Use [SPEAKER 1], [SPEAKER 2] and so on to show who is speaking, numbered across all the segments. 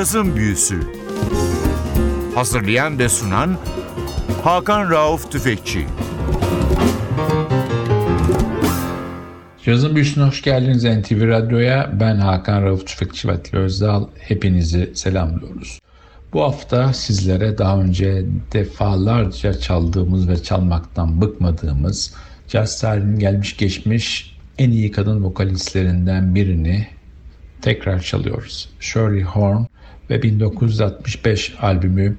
[SPEAKER 1] Cazın Büyüsü Hazırlayan ve sunan Hakan Rauf Tüfekçi
[SPEAKER 2] Cazın Büyüsü'ne hoş geldiniz NTV Radyo'ya. Ben Hakan Rauf Tüfekçi ve Atli Özdal. Hepinizi selamlıyoruz. Bu hafta sizlere daha önce defalarca çaldığımız ve çalmaktan bıkmadığımız caz tarihinin gelmiş geçmiş en iyi kadın vokalistlerinden birini tekrar çalıyoruz. Shirley Horn ve 1965 albümü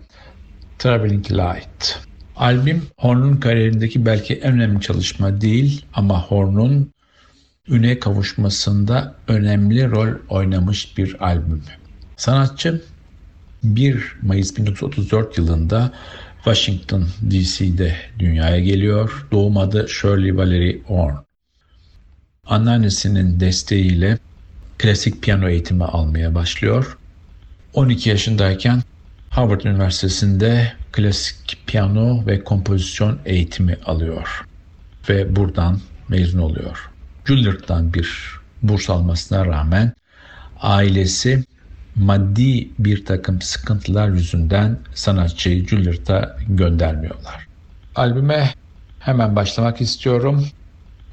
[SPEAKER 2] Traveling Light. Albüm Horn'un kariyerindeki belki en önemli çalışma değil ama Horn'un üne kavuşmasında önemli rol oynamış bir albüm. Sanatçı 1 Mayıs 1934 yılında Washington DC'de dünyaya geliyor. Doğum adı Shirley Valerie Horn. Anneannesinin desteğiyle klasik piyano eğitimi almaya başlıyor. 12 yaşındayken Harvard Üniversitesi'nde klasik piyano ve kompozisyon eğitimi alıyor ve buradan mezun oluyor. Juilliard'dan bir burs almasına rağmen ailesi maddi bir takım sıkıntılar yüzünden sanatçıyı Juilliard'a göndermiyorlar. Albüme hemen başlamak istiyorum.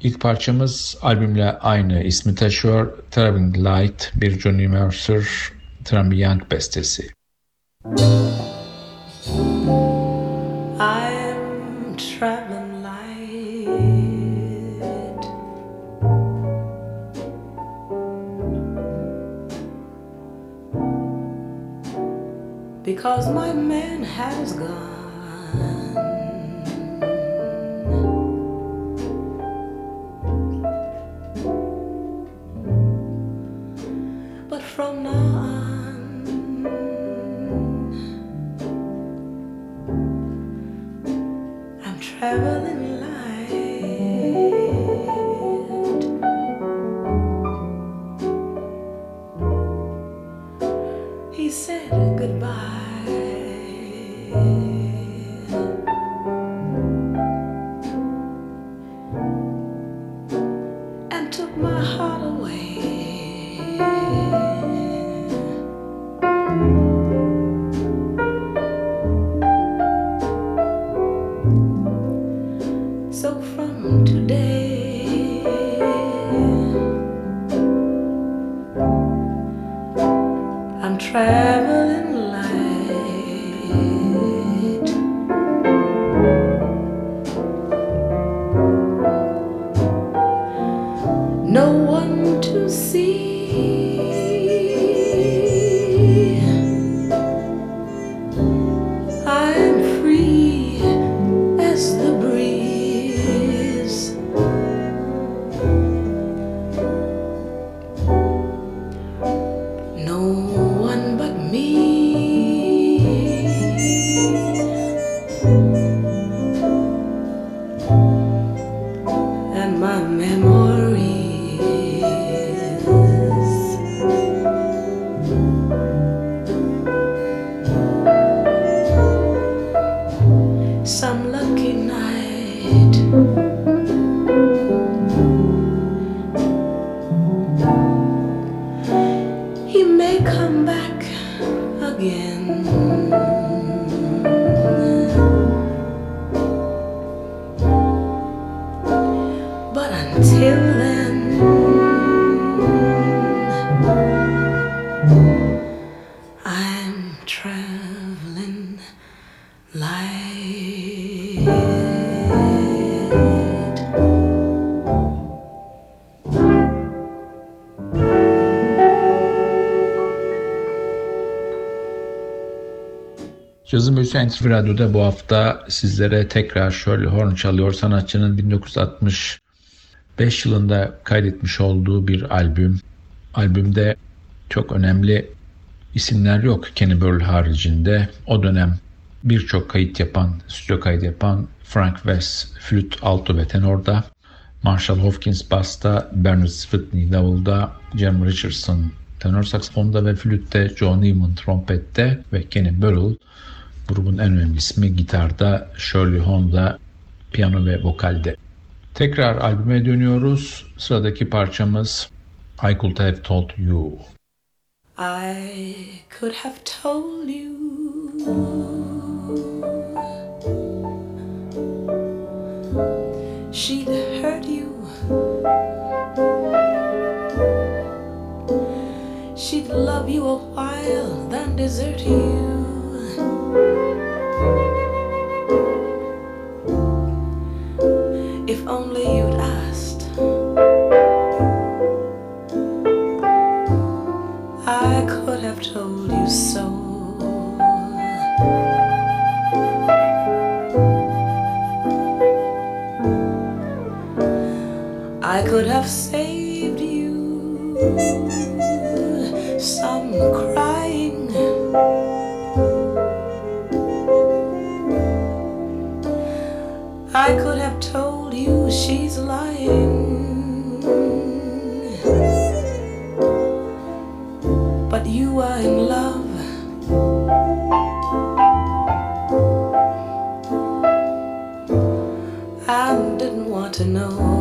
[SPEAKER 2] İlk parçamız albümle aynı ismi taşıyor. Traveling Light bir Johnny Mercer, Young bestesi.
[SPEAKER 3] I'm traveling light because my man has gone. But from now traveling Some lucky
[SPEAKER 2] Cazın Büyüsü NTV Radyo'da bu hafta sizlere tekrar Shirley Horn çalıyor. Sanatçının 1965 yılında kaydetmiş olduğu bir albüm. Albümde çok önemli isimler yok Kenny Burrell haricinde. O dönem birçok kayıt yapan, stüdyo kayıt yapan Frank West flüt, alto ve tenorda, Marshall Hopkins basta, Bernard Switney davulda, Jim Richardson tenor saksafonda ve flütte, John Newman trompette ve Kenny Burrell grubun en önemli ismi gitarda, Shirley Horn'da piyano ve vokalde. Tekrar albüme dönüyoruz. Sıradaki parçamız I Could Have Told You.
[SPEAKER 3] I could have told you. She'd hurt you. She'd love you a while, then desert you. I could have told you she's lying. But you are in love. I didn't want to know.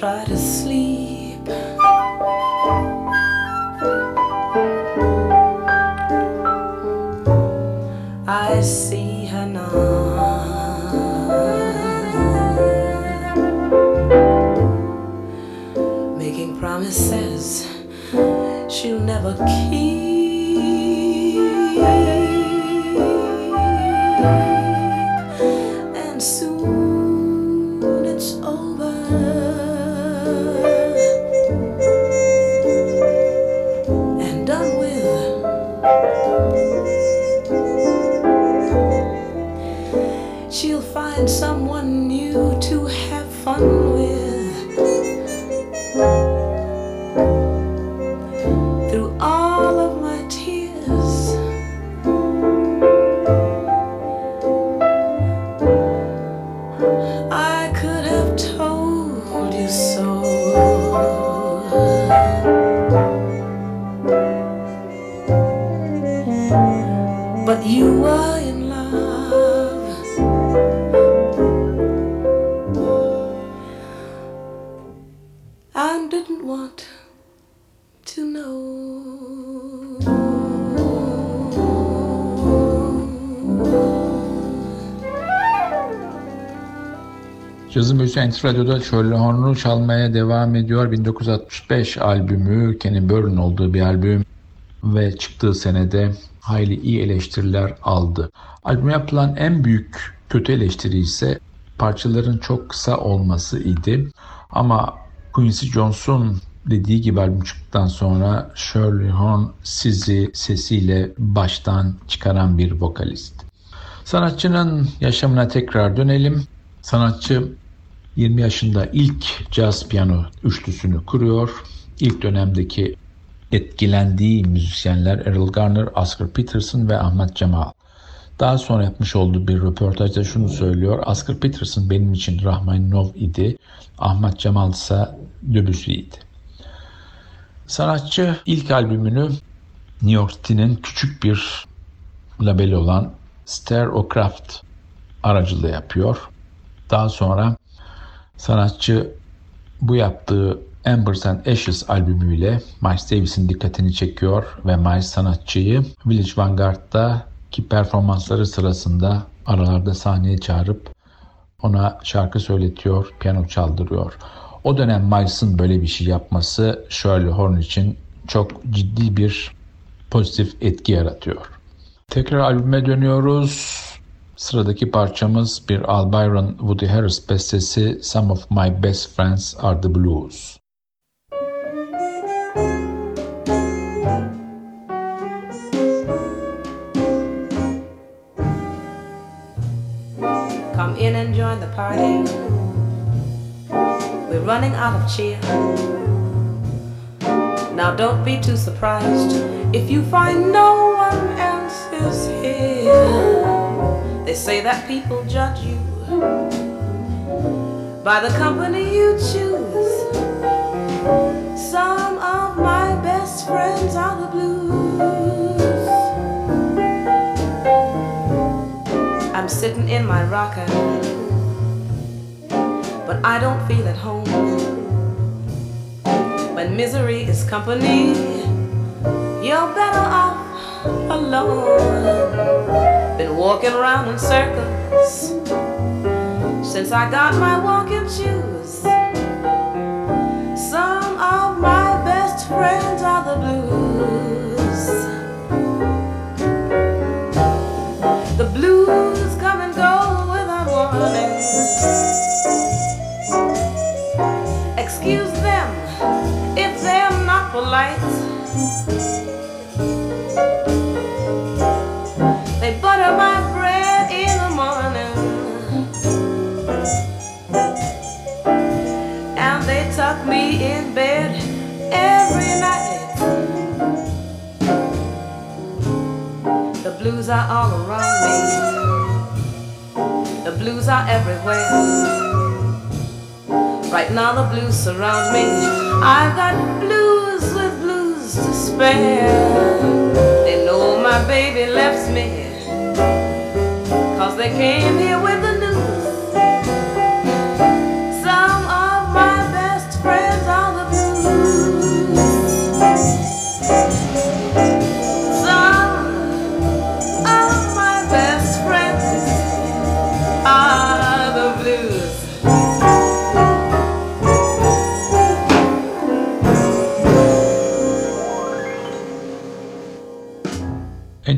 [SPEAKER 3] Try to sleep. I see her now, making promises she'll never keep,
[SPEAKER 2] Büyüsü NTV Radyo'da Shirley Horn'u çalmaya devam ediyor. 1965 albümü Kenny Burn olduğu bir albüm ve çıktığı senede hayli iyi eleştiriler aldı. Albüme yapılan en büyük kötü eleştiri ise parçaların çok kısa olması idi. Ama Quincy Jones'un dediği gibi albüm çıktıktan sonra Shirley Horn sizi sesiyle baştan çıkaran bir vokalist. Sanatçının yaşamına tekrar dönelim. Sanatçı 20 yaşında ilk caz piyano üçlüsünü kuruyor. İlk dönemdeki etkilendiği müzisyenler Errol Garner, Oscar Peterson ve Ahmet Cemal. Daha sonra yapmış olduğu bir röportajda şunu söylüyor. Oscar Peterson benim için Rahmaninov idi. Ahmet Cemal ise Debussy'ydi. Sanatçı ilk albümünü New York City'nin küçük bir labeli olan Stereocraft aracılığı yapıyor. Daha sonra sanatçı bu yaptığı Embers and Ashes albümüyle Miles Davis'in dikkatini çekiyor ve Miles sanatçıyı Village Vanguard'da ki performansları sırasında aralarda sahneye çağırıp ona şarkı söyletiyor, piyano çaldırıyor. O dönem Miles'ın böyle bir şey yapması Shirley Horn için çok ciddi bir pozitif etki yaratıyor. Tekrar albüme dönüyoruz. Sıradaki parçamız bir Al Byron Woody Harris bestesi Some of My Best Friends Are the Blues.
[SPEAKER 3] Come in and join the party. We're running out of cheer. Now don't be too surprised if you find no one else is here. They say that people judge you by the company you choose. Some of my best friends are the blues. I'm sitting in my rocker, but I don't feel at home. When misery is company, you're better off alone. Been walking around in circles since I got my walking shoes. Some of my best friends are the blues. The blues come and go without warning. Excuse them if they're not polite. Are all around me. The blues are everywhere. Right now the blues surround me. I've got blues with blues to spare. They know my baby left me. Cause they came here with the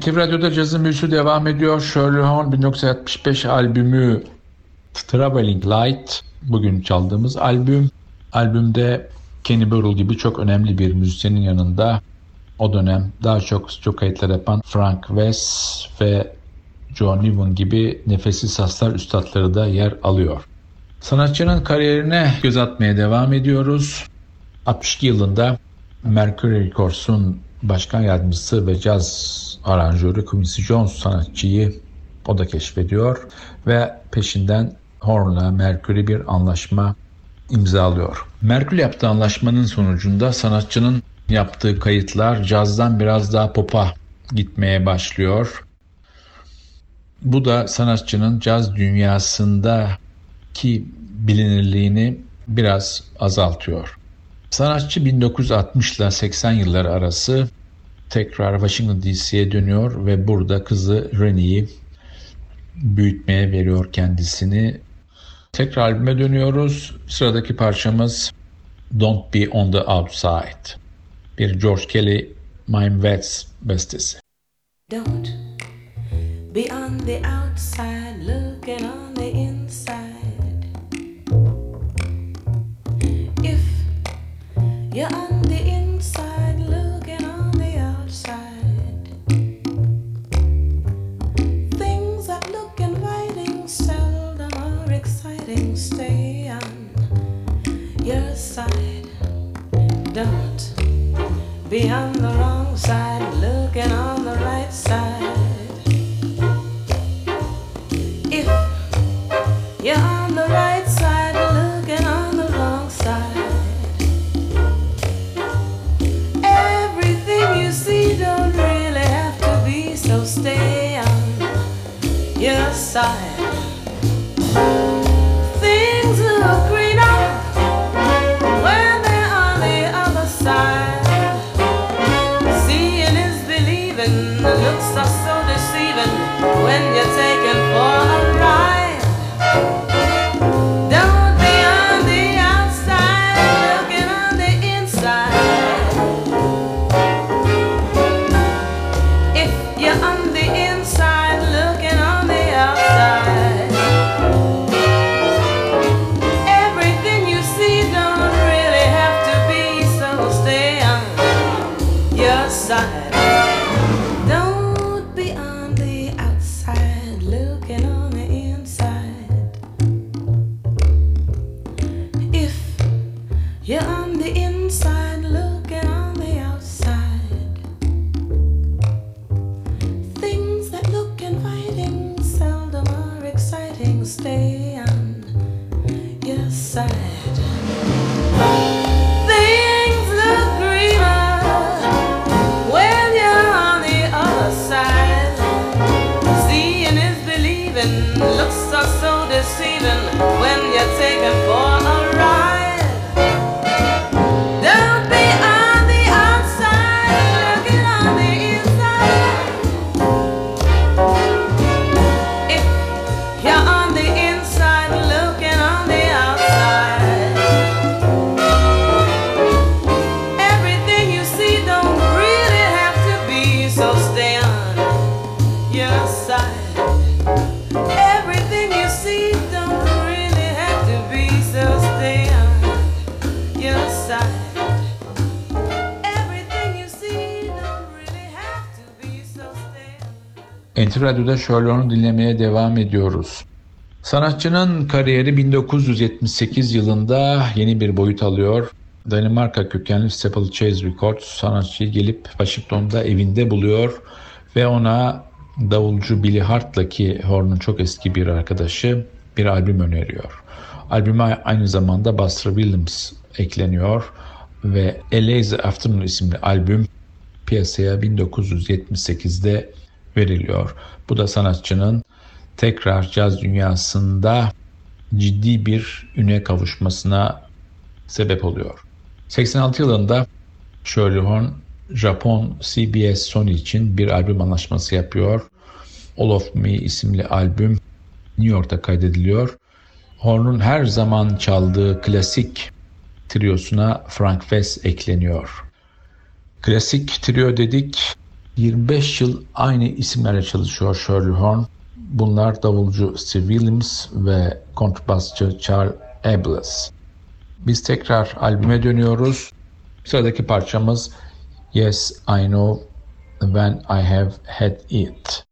[SPEAKER 2] NTV Radyo'da cazın büyüsü devam ediyor. Shirley Horn 1965 albümü Traveling Light bugün çaldığımız albüm. Albümde Kenny Burrell gibi çok önemli bir müzisyenin yanında o dönem daha çok çok kayıtlar yapan Frank West ve John Newman gibi nefessiz saslar üstadları da yer alıyor. Sanatçının kariyerine göz atmaya devam ediyoruz. 62 yılında Mercury Records'un başkan yardımcısı ve caz aranjörü Quincy Jones sanatçıyı o da keşfediyor ve peşinden Horn'la Mercury bir anlaşma imzalıyor. Mercury yaptığı anlaşmanın sonucunda sanatçının yaptığı kayıtlar cazdan biraz daha pop'a gitmeye başlıyor. Bu da sanatçının caz dünyasındaki bilinirliğini biraz azaltıyor. Sanatçı 1960 ile 80 yılları arası tekrar Washington DC'ye dönüyor ve burada kızı Rennie'yi büyütmeye veriyor kendisini. Tekrar albüme dönüyoruz. Sıradaki parçamız Don't Be On The Outside. Bir George Kelly, Mime Wets bestesi.
[SPEAKER 3] Don't be on the outside looking you're on the inside looking on the outside, things that look inviting seldom are exciting. Stay on your side. Don't be on the side. Things look greener when they're on the other side. Seeing is believing. The looks are so deceiving when your side. Everything
[SPEAKER 2] Radyo'da Sherlock'u dinlemeye devam ediyoruz. Sanatçının kariyeri 1978 yılında yeni bir boyut alıyor. Danimarka kökenli Steeplechase Records sanatçıyı gelip Washington'da evinde buluyor ve ona davulcu Billy Hart'la ki Horn'un çok eski bir arkadaşı bir albüm öneriyor. Albüme aynı zamanda Buster Williams ekleniyor ve A Lazy Afternoon isimli albüm piyasaya 1978'de veriliyor. Bu da sanatçının tekrar caz dünyasında ciddi bir üne kavuşmasına sebep oluyor. 86 yılında Shirley Horn Japon CBS Sony için bir albüm anlaşması yapıyor. All of Me isimli albüm New York'ta kaydediliyor. Horn'un her zaman çaldığı klasik triosuna Frank West ekleniyor. Klasik trio dedik. 25 yıl aynı isimlerle çalışıyor Shirley Horn. Bunlar davulcu Steve Williams ve kontrbasçı Charles Abels. Biz tekrar albüme dönüyoruz. Sıradaki parçamız Yes I Know When I Have Had It.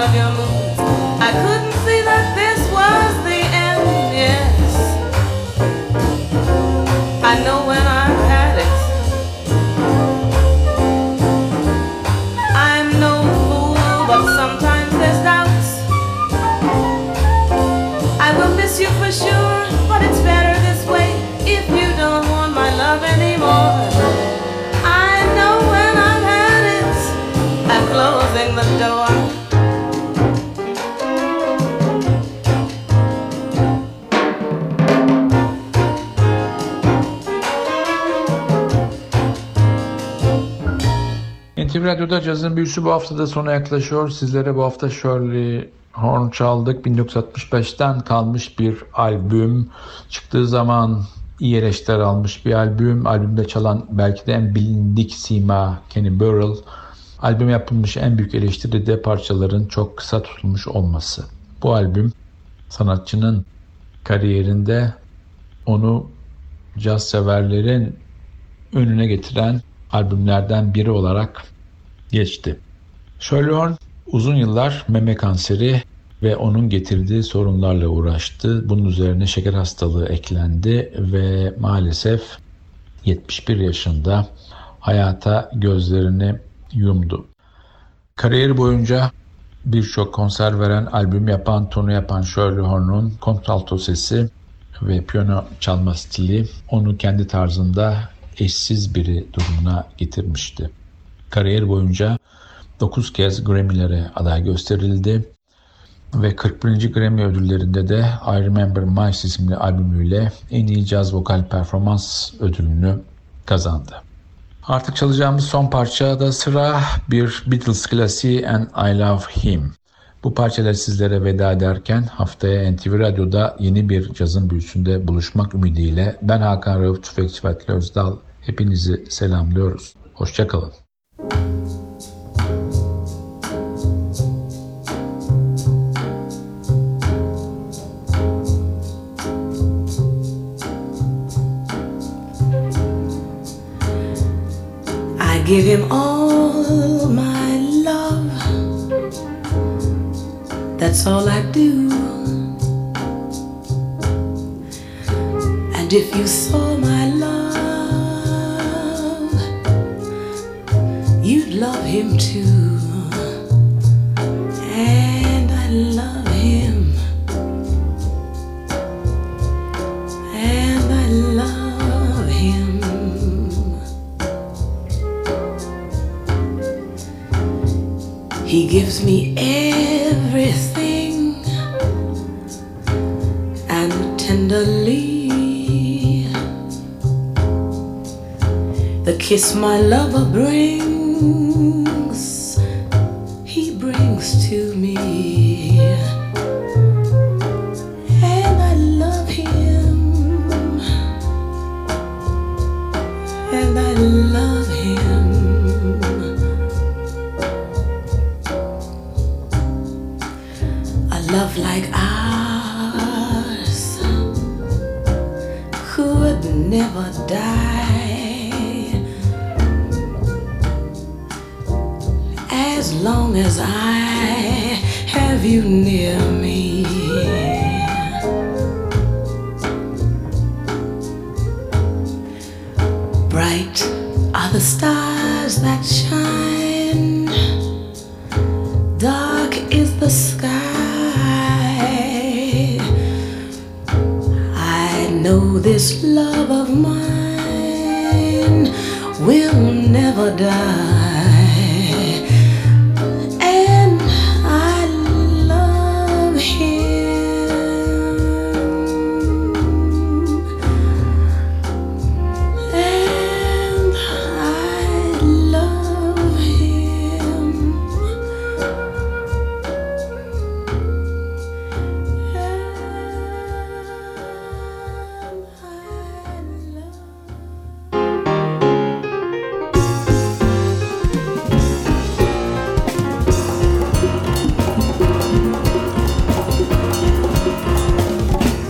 [SPEAKER 3] Anna Diallo
[SPEAKER 2] NTV Radyo'da cazın büyüsü bu hafta da sona yaklaşıyor. Sizlere bu hafta Shirley Horn çaldık. 1965'ten kalmış bir albüm. Çıktığı zaman iyi eleştiriler almış bir albüm. Albümde çalan belki de en bilindik sima Kenny Burrell. Albüm yapılmış en büyük eleştiri de parçaların çok kısa tutulmuş olması. Bu albüm sanatçının kariyerinde onu caz severlerin önüne getiren albümlerden biri olarak geçti. Horn uzun yıllar meme kanseri ve onun getirdiği sorunlarla uğraştı. Bunun üzerine şeker hastalığı eklendi ve maalesef 71 yaşında hayata gözlerini yumdu. Kariyeri boyunca birçok konser veren, albüm yapan, turnu yapan Shirley Horn'un kontralto sesi ve piyano çalma stili onu kendi tarzında eşsiz biri durumuna getirmişti. Kariyer boyunca 9 kez Grammy'lere aday gösterildi ve 41. Grammy ödüllerinde de I Remember My isimli albümüyle en iyi caz vokal performans ödülünü kazandı. Artık çalacağımız son parça da sıra bir Beatles klasiği And I Love Him. Bu parçalar sizlere veda ederken haftaya NTV Radyo'da yeni bir cazın büyüsünde buluşmak ümidiyle ben Hakan Rauf Tüfekçi ve Özdal hepinizi selamlıyoruz. Hoşçakalın.
[SPEAKER 3] Give him all my love. That's all I do. And if you saw my love, you'd love him too. He gives me everything and tenderly. The kiss my lover brings, as long as I have you near me. Bright are the stars that shine dark is the sky. I know this love of mine will never die,